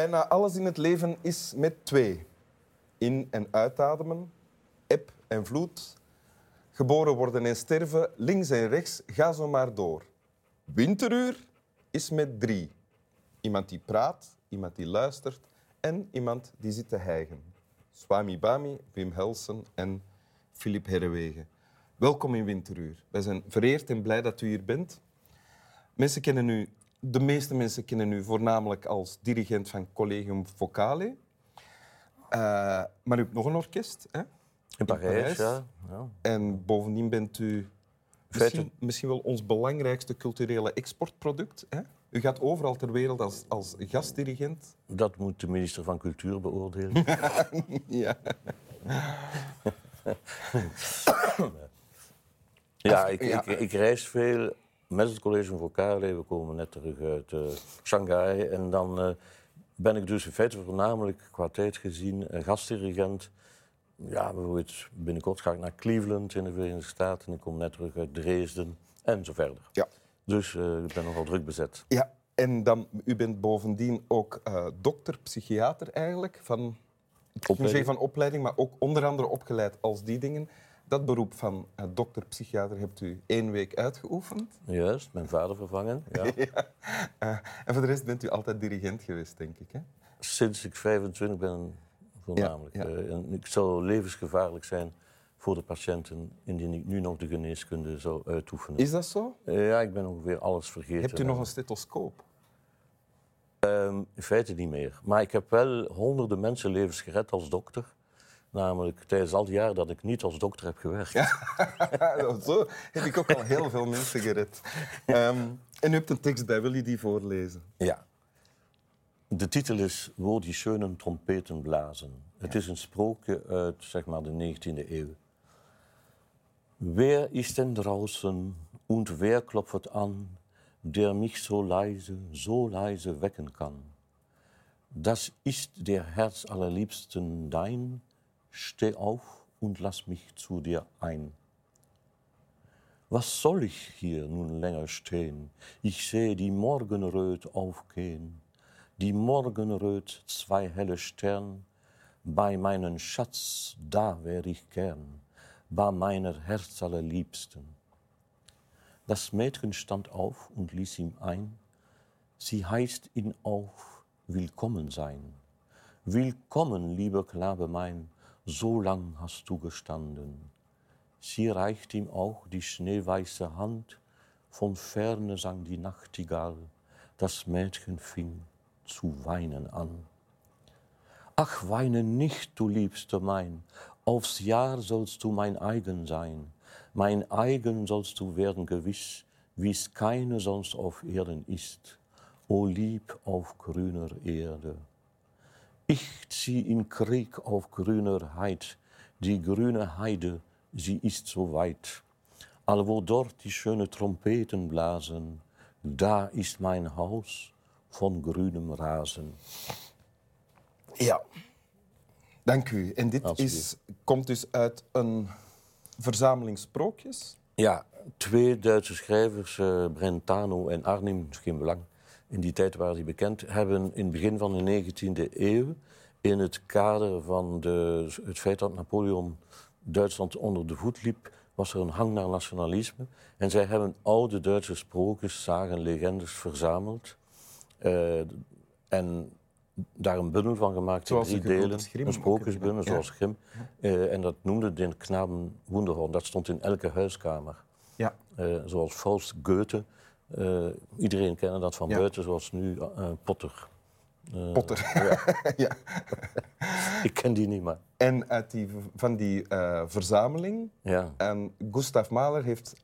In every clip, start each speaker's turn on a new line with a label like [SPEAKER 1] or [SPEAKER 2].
[SPEAKER 1] Bijna alles in het leven is met twee. In- en uitademen, eb en vloed. Geboren worden en sterven, links en rechts, ga zo maar door. Winteruur is met drie. Iemand die praat, iemand die luistert en iemand die zit te hijgen. Swami Bami, Wim Helsen en Filip Herrewegen. Welkom in Winteruur. Wij zijn vereerd en blij dat u hier bent. Mensen kennen u, de meeste mensen kennen u voornamelijk als dirigent van Collegium Vocale. Eh, maar u hebt nog een orkest, hè?
[SPEAKER 2] In Parijs,
[SPEAKER 1] Parijs.
[SPEAKER 2] ja. ja.
[SPEAKER 1] En bovendien bent u misschien, misschien wel ons belangrijkste culturele exportproduct. Hè? U gaat overal ter wereld als, als gastdirigent.
[SPEAKER 2] Dat moet de minister van Cultuur beoordelen.
[SPEAKER 1] Ja.
[SPEAKER 2] ja, ik. Ik, ik reis veel met het College Vocale. We komen net terug uit eh, Shanghai. En dan eh, ben ik dus in feite voornamelijk qua tijd gezien een gastdirigent. Ja, bijvoorbeeld binnenkort ga ik naar Cleveland in de Verenigde Staten. En ik kom net terug uit Dresden en zo verder.
[SPEAKER 1] Ja.
[SPEAKER 2] Dus eh, ik ben nogal druk bezet.
[SPEAKER 1] ja. En dan, u bent bovendien ook eh, dokter, psychiater eigenlijk, van
[SPEAKER 2] Opleiding.
[SPEAKER 1] museum van opleiding, maar ook onder andere opgeleid als die dingen. Dat beroep van eh, dokter, psychiater hebt u één week uitgeoefend.
[SPEAKER 2] Juist, mijn vader vervangen. Ja.
[SPEAKER 1] Eh, en voor de rest bent u altijd dirigent geweest, denk ik. Hè?
[SPEAKER 2] Sinds ik 25 ben, voornamelijk.
[SPEAKER 1] Ja, ja.
[SPEAKER 2] Eh, en ik zou levensgevaarlijk zijn voor de patiënten indien ik nu nog de geneeskunde zou uitoefenen.
[SPEAKER 1] Is dat zo?
[SPEAKER 2] Ja, ik ben ongeveer alles vergeten.
[SPEAKER 1] Hebt u nog een stethoscoop?
[SPEAKER 2] Ehm, in feite niet meer. Maar ik heb wel honderden mensenlevens gered als dokter. Namelijk tijdens al die jaren dat ik niet als dokter heb gewerkt.
[SPEAKER 1] Zo heb ik ook al heel veel mensen gered. Ehm, en u hebt een tekst bij, wil je die voorlezen?
[SPEAKER 2] Ja. De titel is Wo die schönen trompeten blazen. Het is een sprookje uit zeg maar, de 19e eeuw. Wer ist denn draußen und wer klopft an, der mich so leise, so leise wecken kann? Das ist der Herz allerliebsten dein, steh auf und lass mich zu dir ein. Was soll ich hier nun länger stehen? Ich seh die Morgenröt aufgehen, die Morgenröt zwei helle Stern. Bei meinen Schatz, da wär ich gern, bei meiner Herz allerliebsten. Das Mädchen stand auf und ließ ihm ein, sie heißt ihn auf, willkommen sein. Willkommen, lieber Knabe mein, so lang hast du gestanden. Sie reicht ihm auch die schneeweiße Hand, von ferne sang die Nachtigall, das Mädchen fing zu weinen an. Ach, weine nicht, du Liebste mein, aufs Jahr sollst du mein eigen sein, mein eigen sollst du werden gewiss, wie's keine sonst auf Erden ist, o Lieb auf grüner Erde. Ich zieh in Krieg auf grüner Heid, die grüne Heide, sie ist so weit. Allwo dort die schöne Trompeten blasen, da ist mein Haus von grünem Rasen.
[SPEAKER 1] Ja. Dank u. En dit is, komt dus uit een verzameling sprookjes.
[SPEAKER 2] Ja, twee Duitse schrijvers, eh, Brentano en Arnim, is geen belang, in die tijd waren die bekend, hebben in het begin van de 19e eeuw, in het kader van de, het feit dat Napoleon Duitsland onder de voet liep, was er een hang naar nationalisme. En zij hebben oude Duitse sprookjes, zagen, legendes verzameld. eh, en daar een bundel van gemaakt
[SPEAKER 1] Zoals
[SPEAKER 2] in drie delen. Een
[SPEAKER 1] ook
[SPEAKER 2] sprookjesbundel,
[SPEAKER 1] ja.
[SPEAKER 2] zoals Grimm. Eh, en dat noemde de Knaben Wunderhorn. Dat stond in elke huiskamer.
[SPEAKER 1] Ja.
[SPEAKER 2] Eh, zoals Faust, Goethe. Eh, iedereen kende dat van
[SPEAKER 1] Ja.
[SPEAKER 2] buiten, zoals nu eh, Potter. Eh,
[SPEAKER 1] Potter. ja.
[SPEAKER 2] Ik ken die niet, maar
[SPEAKER 1] En uit die, van die verzameling.
[SPEAKER 2] ja.
[SPEAKER 1] En Gustav Mahler heeft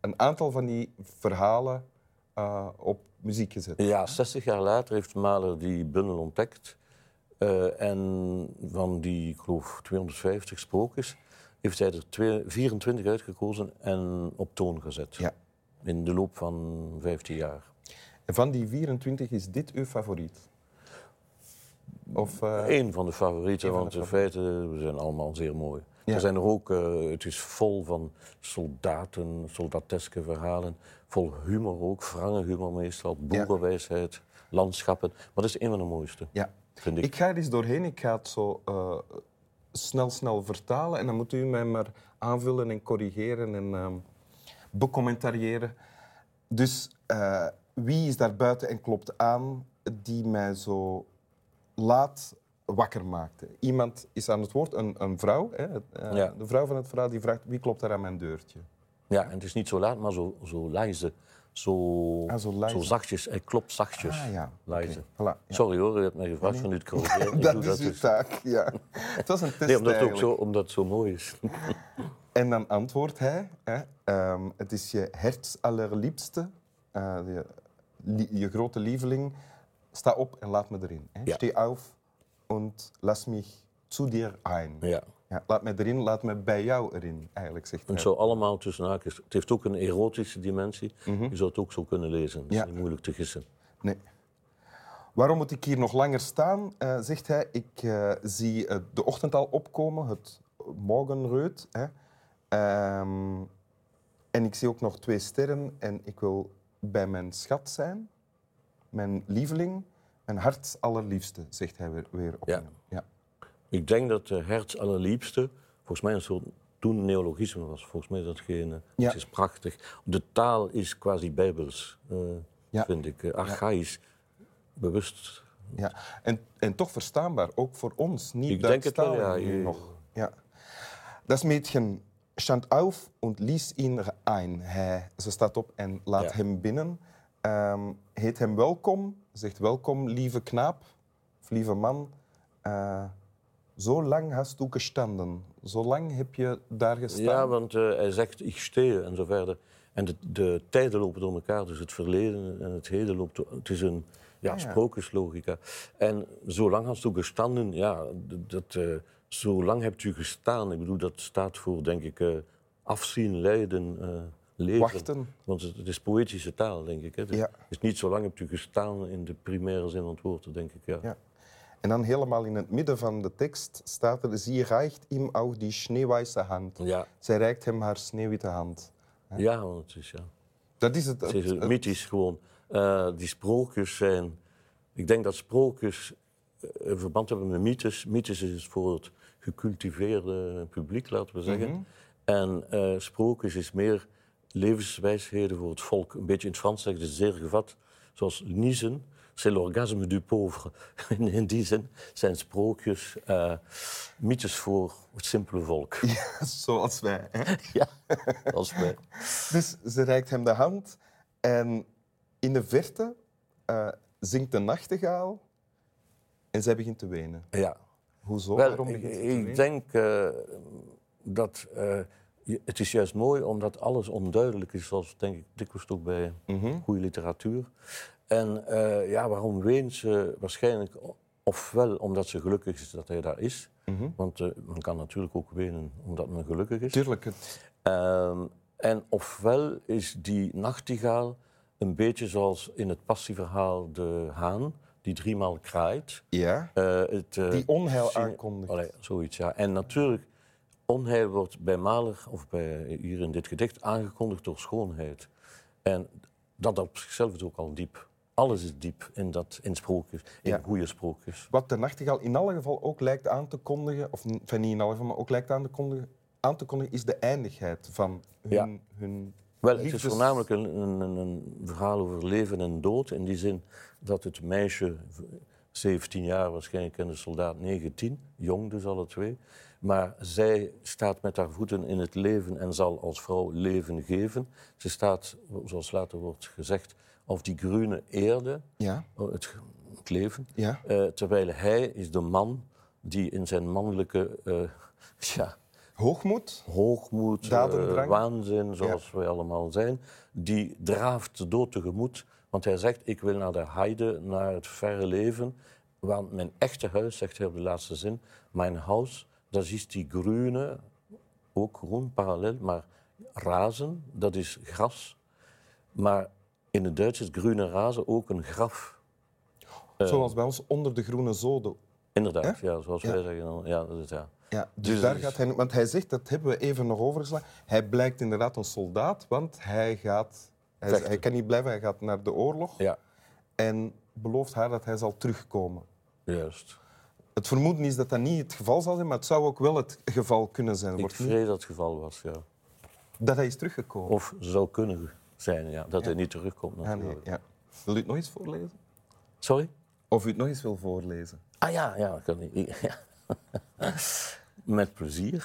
[SPEAKER 1] een aantal van die verhalen op muziek gezet.
[SPEAKER 2] Ja, 60 jaar later heeft Mahler die bundel ontdekt. En van die, ik geloof, 250 sprookjes heeft hij er twee- 24 uitgekozen en op toon gezet.
[SPEAKER 1] Ja.
[SPEAKER 2] In de loop van 15 jaar.
[SPEAKER 1] En van die 24 is dit uw favoriet? Of, eh,
[SPEAKER 2] Eén van de favorieten,
[SPEAKER 1] Eén
[SPEAKER 2] want
[SPEAKER 1] de
[SPEAKER 2] in feite ze zijn allemaal zeer mooi.
[SPEAKER 1] Ja.
[SPEAKER 2] Er zijn er ook, eh, het is vol van soldaten, soldateske verhalen. Vol humor ook, wrange humor meestal, boerenwijsheid, landschappen. Maar dat is een van de mooiste.
[SPEAKER 1] Ja.
[SPEAKER 2] vind ik.
[SPEAKER 1] Ik ga er eens doorheen. Ik ga het zo eh, snel, snel vertalen. En dan moet u mij maar aanvullen en corrigeren en ehm becommentariëren. Dus eh, wie is daar buiten en klopt aan die mij zo laat wakker maakte? Iemand is aan het woord, een, een vrouw. Hè, eh,
[SPEAKER 2] Ja.
[SPEAKER 1] De vrouw van het verhaal die vraagt wie klopt daar aan mijn deurtje?
[SPEAKER 2] Ja, en het is niet zo laat, maar zo, zo lijze. Zo,
[SPEAKER 1] Ah, zo
[SPEAKER 2] zachtjes. Hij klopt zachtjes.
[SPEAKER 1] Ah ja. Voilà, ja.
[SPEAKER 2] Sorry hoor, je hebt mij gevraagd van u te corrigeren.
[SPEAKER 1] Dat is uw
[SPEAKER 2] dus.
[SPEAKER 1] taak, ja. Het was een test
[SPEAKER 2] Nee, omdat het ook zo, omdat het zo mooi is.
[SPEAKER 1] En dan antwoordt hij, hè, ehm, het is je hertsallerliebste, eh, je, li- je grote lieveling. Sta op en laat me erin. Hè.
[SPEAKER 2] Ja.
[SPEAKER 1] Steh auf und lass mich zu dir ein.
[SPEAKER 2] Ja.
[SPEAKER 1] Ja, laat me erin, laat me bij jou erin, eigenlijk, zegt
[SPEAKER 2] En
[SPEAKER 1] hij.
[SPEAKER 2] zo allemaal tussen haakjes. Het heeft ook een erotische dimensie. Je zou het ook zo kunnen lezen. Het is
[SPEAKER 1] Ja.
[SPEAKER 2] niet moeilijk te gissen.
[SPEAKER 1] Nee. Waarom moet ik hier nog langer staan, eh, zegt hij. Ik eh, zie de ochtend al opkomen, het morgenreut. Hè. Ehm, en ik zie ook nog twee sterren en ik wil bij mijn schat zijn. Mijn lieveling, mijn hart allerliefste, zegt hij weer, weer opnieuw. Ja.
[SPEAKER 2] Ik denk dat de hertz allerliefste, volgens mij een soort toen neologisme was. Volgens mij is dat geen... eh,
[SPEAKER 1] Ja.
[SPEAKER 2] Het is prachtig. De taal is quasi bijbels, eh,
[SPEAKER 1] Ja.
[SPEAKER 2] vind ik. Eh, archaïs, bewust.
[SPEAKER 1] Ja. En, en toch verstaanbaar, ook voor ons. Niet
[SPEAKER 2] Ik denk het wel, ja. Je-
[SPEAKER 1] nog. Ja. Das Mädchen stand auf und ließ ihn ein. Hij, ze staat op en laat
[SPEAKER 2] Ja.
[SPEAKER 1] hem binnen. Ehm, heet hem welkom, zegt welkom, lieve knaap, of lieve man. Eh, zo lang hast du gestanden. Zo lang heb je daar gestaan.
[SPEAKER 2] Ja, want eh, hij zegt ik stehe en zo verder. En de, de tijden lopen door elkaar, dus het verleden en het heden loopt door... Het is een ja,
[SPEAKER 1] ja.
[SPEAKER 2] sprookjeslogica. En zolang hast u gestanden, ja, dat, eh zolang hebt u gestaan. Ik bedoel, dat staat voor, denk ik, eh, afzien, lijden, eh, leven.
[SPEAKER 1] Wachten.
[SPEAKER 2] Want het, het is poëtische taal, denk ik. Hè. Het
[SPEAKER 1] Ja.
[SPEAKER 2] is niet zo lang hebt u gestaan in de primaire zin van het woord, denk ik. Ja.
[SPEAKER 1] Ja. En dan helemaal in het midden van de tekst staat er... Sie reicht ihm auch die schneeweiße Hand.
[SPEAKER 2] Ja,
[SPEAKER 1] Zij reikt hem haar sneeuwwitte hand.
[SPEAKER 2] ja want het is... Ja.
[SPEAKER 1] Dat is het.
[SPEAKER 2] Het is
[SPEAKER 1] het-
[SPEAKER 2] mythisch gewoon. Eh, die sprookjes zijn... Ik denk dat sprookjes een verband hebben met mythes. Mythes is voor het gecultiveerde publiek, laten we zeggen.
[SPEAKER 1] Mhm.
[SPEAKER 2] En eh, sprookjes is meer levenswijsheden voor het volk. Een beetje in het Frans zeggen ze zeer gevat. Zoals niezen, c'est l'orgasme du pauvre. In, die zin zijn sprookjes eh, mythes voor het simpele volk.
[SPEAKER 1] Zoals wij. Hè?
[SPEAKER 2] ja, als wij.
[SPEAKER 1] Dus ze reikt hem de hand en in de verte eh, zingt de nachtegaal en zij begint te wenen.
[SPEAKER 2] Ja.
[SPEAKER 1] Hoezo?
[SPEAKER 2] Wel,
[SPEAKER 1] Waarom
[SPEAKER 2] ik,
[SPEAKER 1] begint
[SPEAKER 2] denk eh, dat eh, je- het is juist mooi omdat alles onduidelijk is, zoals denk ik dikwijls ook bij
[SPEAKER 1] Mhm.
[SPEAKER 2] goede literatuur. En eh, ja, waarom weent ze? Waarschijnlijk ofwel omdat ze gelukkig is dat hij daar is.
[SPEAKER 1] Mhm.
[SPEAKER 2] Want men kan natuurlijk ook wenen omdat men gelukkig is.
[SPEAKER 1] Tuurlijk.
[SPEAKER 2] Ehm, en ofwel is die nachtegaal een beetje zoals in het passieverhaal de haan, die driemaal kraait.
[SPEAKER 1] ja,
[SPEAKER 2] Eh, het, eh,
[SPEAKER 1] die onheil aankondigt.
[SPEAKER 2] Allee, zoiets, ja. En natuurlijk, onheil wordt bij Mahler, of bij, hier in dit gedicht, aangekondigd door schoonheid. En dat op zichzelf is ook al diep. Alles is diep in, dat, in sprookjes, in
[SPEAKER 1] Ja.
[SPEAKER 2] goede sprookjes.
[SPEAKER 1] Wat de nachtegaal in alle geval ook lijkt aan te kondigen, of enfin, niet in alle geval, maar ook lijkt aan te kondigen, aan te kondigen is de eindigheid van hun,
[SPEAKER 2] Ja.
[SPEAKER 1] hun
[SPEAKER 2] Wel, het is voornamelijk een, een, een- verhaal over leven en dood. In die zin dat het meisje, 17 jaar waarschijnlijk, en de soldaat 19, jong dus alle twee. Maar zij staat met haar voeten in het leven en zal als vrouw leven geven. Ze staat, zoals later wordt gezegd, op die groene eerde,
[SPEAKER 1] Ja,
[SPEAKER 2] het, het leven.
[SPEAKER 1] ja.
[SPEAKER 2] Eh, terwijl hij is de man die in zijn mannelijke eh, ja,
[SPEAKER 1] Hoogmoed.
[SPEAKER 2] hoogmoed, eh, waanzin, zoals wij allemaal zijn, die draaft de dood tegemoet. Want hij zegt, ik wil naar de heide, naar het verre leven. Want mijn echte huis, zegt hij op de laatste zin, mijn huis, dat is die groene, ook groen, parallel, maar razen, dat is gras. Maar in het Duits is groene razen ook een graf. Eh.
[SPEAKER 1] Zoals bij ons onder de groene zoden.
[SPEAKER 2] Inderdaad, ja, zoals
[SPEAKER 1] Ja.
[SPEAKER 2] wij zeggen. dan. Ja, dat is ja.
[SPEAKER 1] Ja, dus,
[SPEAKER 2] Dus-
[SPEAKER 1] daar gaat hij... Want hij zegt, dat hebben we even nog overgeslagen, hij blijkt inderdaad een soldaat, want hij gaat... Hij, hij kan niet blijven, hij gaat naar de oorlog
[SPEAKER 2] ja.
[SPEAKER 1] en belooft haar dat hij zal terugkomen.
[SPEAKER 2] Juist.
[SPEAKER 1] Het vermoeden is dat dat niet het geval zal zijn, maar het zou ook wel het geval kunnen zijn.
[SPEAKER 2] Ik
[SPEAKER 1] Wordt niet-
[SPEAKER 2] vrees dat het geval was, ja.
[SPEAKER 1] Dat hij is teruggekomen.
[SPEAKER 2] Of zou kunnen zijn, ja. Dat hij niet terugkomt
[SPEAKER 1] Ah, nee, ja. Wil u het nog eens voorlezen?
[SPEAKER 2] Sorry?
[SPEAKER 1] Of u het nog eens wil voorlezen?
[SPEAKER 2] Ah ja, ja, kan ik. Ja. Met plezier.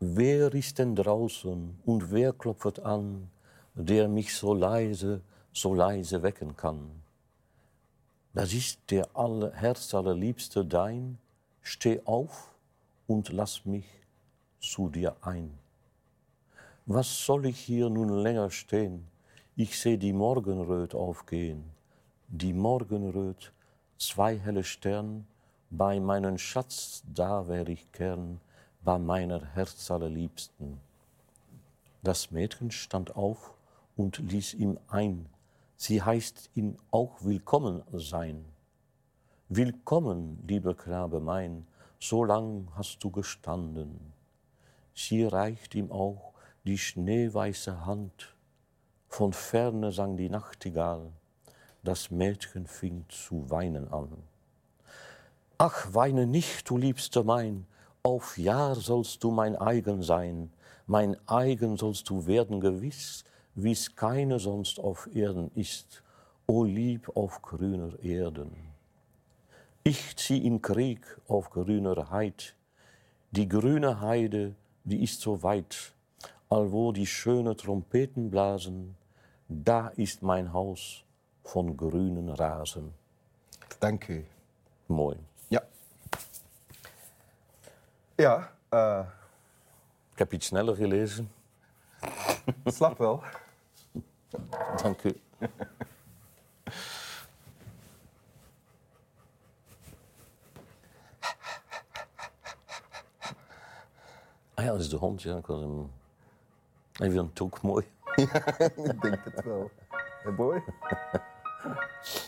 [SPEAKER 2] Wer ist denn draußen und wer klopft an, der mich so leise, so leise wecken kann? Das ist der aller, Herz allerliebste dein. Steh auf und lass mich zu dir ein. Was soll ich hier nun länger stehen? Ich seh die Morgenröt aufgehen. Die Morgenröt, zwei helle Stern, bei meinem Schatz, da wär ich gern, bei meiner Herz allerliebsten. Das Mädchen stand auf und ließ ihm ein. Sie heißt ihn auch willkommen sein. Willkommen, lieber Knabe mein, so lang hast du gestanden. Sie reicht ihm auch die schneeweiße Hand. Von ferne sang die Nachtigall, das Mädchen fing zu weinen an. Ach, weine nicht, du Liebste mein, auf Jahr sollst du mein eigen sein, mein eigen sollst du werden gewiss, wie's keine sonst auf Erden ist, o Lieb auf grüner Erden. Ich zieh in Krieg auf grüner Heid, die grüne Heide, die ist so weit, allwo die schöne Trompeten blasen, da ist mein Haus von grünen Rasen.
[SPEAKER 1] Dank u. Ja. Ja, eh,
[SPEAKER 2] Ik heb iets sneller gelezen.
[SPEAKER 1] slap wel.
[SPEAKER 2] Dank u. Ah ja, dat is de hond. Ja. Ik was hem... Ik vind hem toch mooi.
[SPEAKER 1] Ik denk het wel. Hey boy.